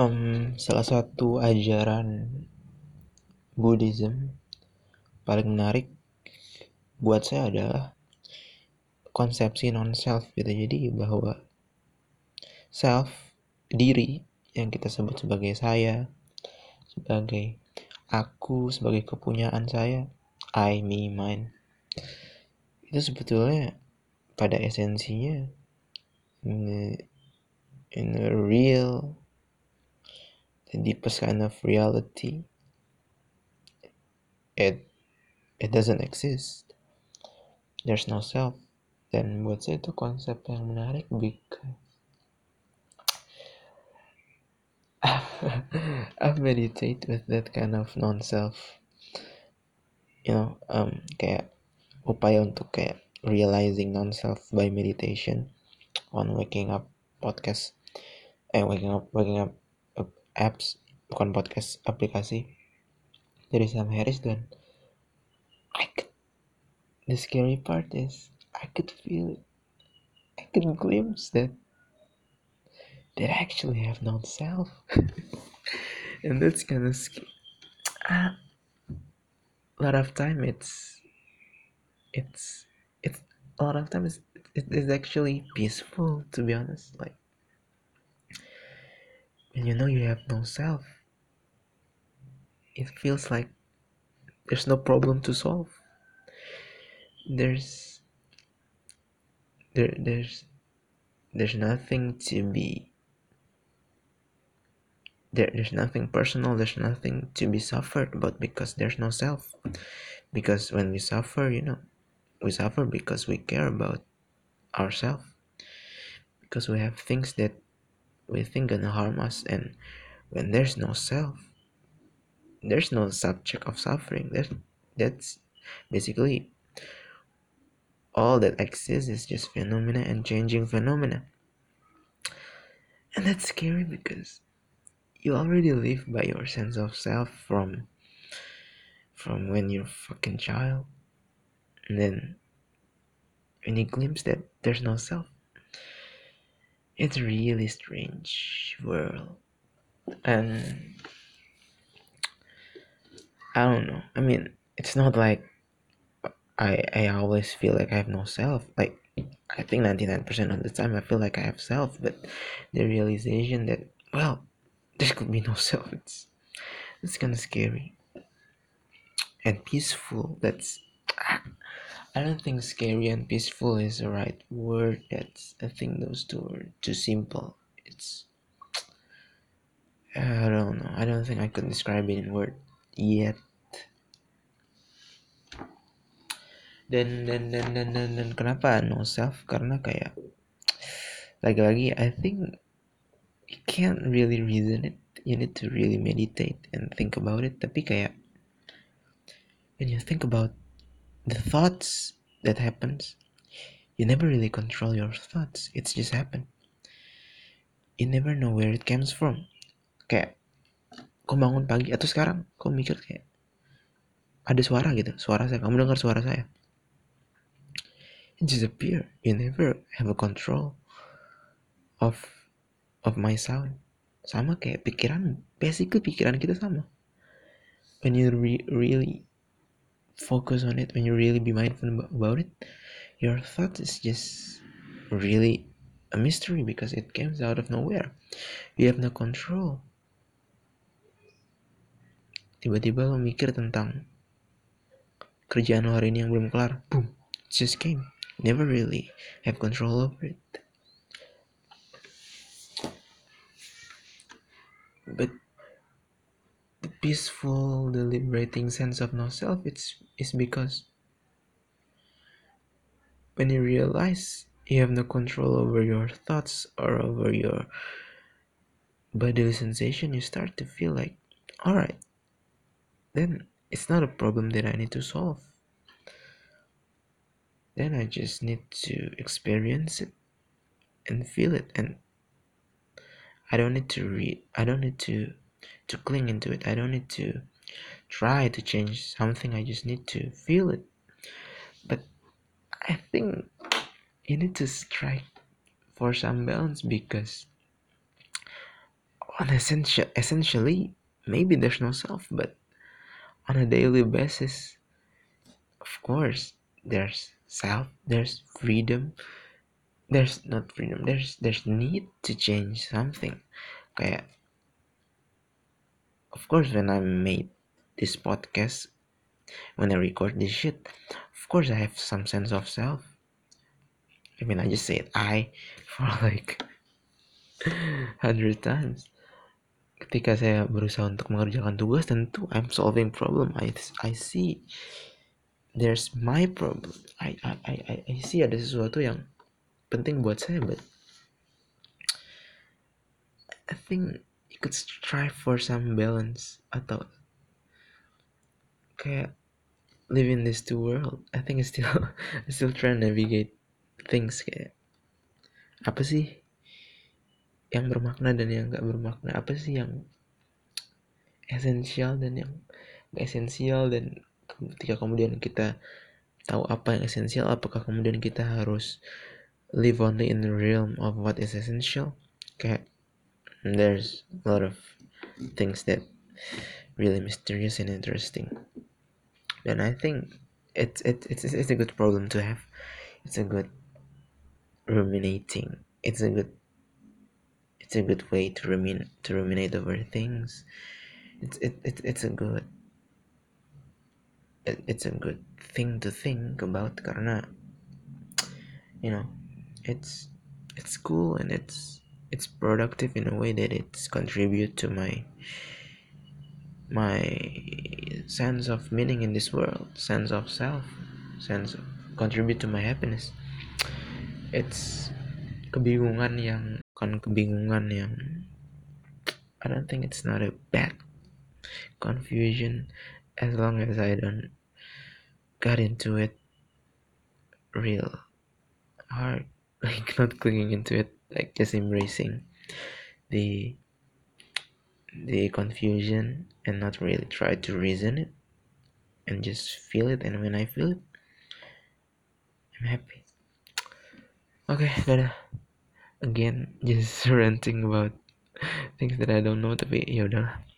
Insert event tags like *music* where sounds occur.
um, salah satu ajaran Buddhism paling menarik buat saya adalah konsepsi non self gitu. Jadi bahwa self diri yang kita sebut sebagai saya sebagai aku sebagai kepunyaan saya I me mine. Itu sebetulnya pada esensinya in a, in a real the deepest kind of reality. It it doesn't exist. There's no self. Dan buat saya itu konsep yang menarik because *laughs* I've meditate with that kind of non-self. You know um kayak upaya untuk kayak realizing non-self by meditation on waking up podcast eh waking up waking up apps bukan podcast aplikasi dari Sam Harris dan I could, the scary part is I could feel it. I could glimpse that they actually have no self. *laughs* And that's kind of scary uh, a lot of time it's it's it's a lot of times it is actually peaceful to be honest like when you know you have no self it feels like there's no problem to solve. There's there there's there's nothing to be there, there's nothing personal there's nothing to be suffered but because there's no self. Because when we suffer you know we suffer because we care about ourselves because we have things that we think gonna harm us and when there's no self there's no subject of suffering there's that's basically all that exists is just phenomena and changing phenomena. And that's scary because you already live by your sense of self from from when you're fucking child. And then when you glimpse that there's no self it's a really strange world. And i don't know. I mean it's not like i i always feel like i have no self. Like i think 99% of the time i feel like i have self but the realization that well there could be no *laughs* self it's it's kind of scary. And peaceful that's I don't think scary and peaceful is the right word. That's I think those two are too simple. It's I don't know. I don't think I could describe it in word yet. Dan dan dan dan dan, dan kenapa no self? Karena kayak lagi-lagi I think you can't really reason it. You need to really meditate and think about it. Tapi kayak when you think about the thoughts that happens you never really control your thoughts. It's just happen. You never know where it comes from. Kayak kau bangun pagi atau sekarang kau mikir kayak ada suara gitu suara saya. Kamu dengar suara saya? It just appear. You never have a control of of my sound. Sama kayak pikiran basically pikiran kita sama. When you re really focus on it when you really be mindful about it. Your thought is just really a mystery because it comes out of nowhere. You have no control. Tiba-tiba lo mikir tentang kerjaan lo hari ini yang belum kelar. Boom it just came. Never really have control over it. But peaceful, the liberating sense of no self it's is because when you realize you have no control over your thoughts or over your bodily sensation, you start to feel like, alright, then it's not a problem that I need to solve. Then I just need to experience it and feel it and I don't need to read I don't need to to cling into it. I don't need to try to change something. I just need to feel it. But I think you need to strike for some balance because on essential essentially maybe there's no self but on a daily basis of course there's self there's freedom there's not freedom there's there's need to change something kayak of course when i made this podcast when i record this shit of course i have some sense of self. I mean i just said i *laughs* for like *laughs* hundred times. Ketika saya berusaha untuk mengerjakan tugas tentu I'm solving problem. I I see there's my problem. I I I I see ada sesuatu yang penting buat saya but I think could strive for some balance atau kayak live in this two world. I think I still *laughs* I still try to navigate things kayak apa sih yang bermakna dan yang gak bermakna? Apa sih yang esensial dan yang gak esensial? Dan ketika kemudian kita tahu apa yang esensial apakah kemudian kita harus live only in the realm of what is essential? Kayak there's a lot of things that really mysterious and interesting. And I think it's it's it's it's a good problem to have. It's a good ruminating. It's a good it's a good way to ruminate to ruminate over things. It's it, it it's a good it, it's a good thing to think about karena you know it's it's cool and it's it's productive in a way that it's contribute to my my sense of meaning in this world sense of self sense of contribute to my happiness. It's kebingungan yang kan kebingungan yang I don't think it's not a bad confusion as long as I don't got into it real hard *laughs* like not clinging into it like just embracing the the confusion and not really try to reason it and just feel it. And when I feel it I'm happy. Okay dadah again *laughs* just ranting about things that I don't know tapi ya udahlah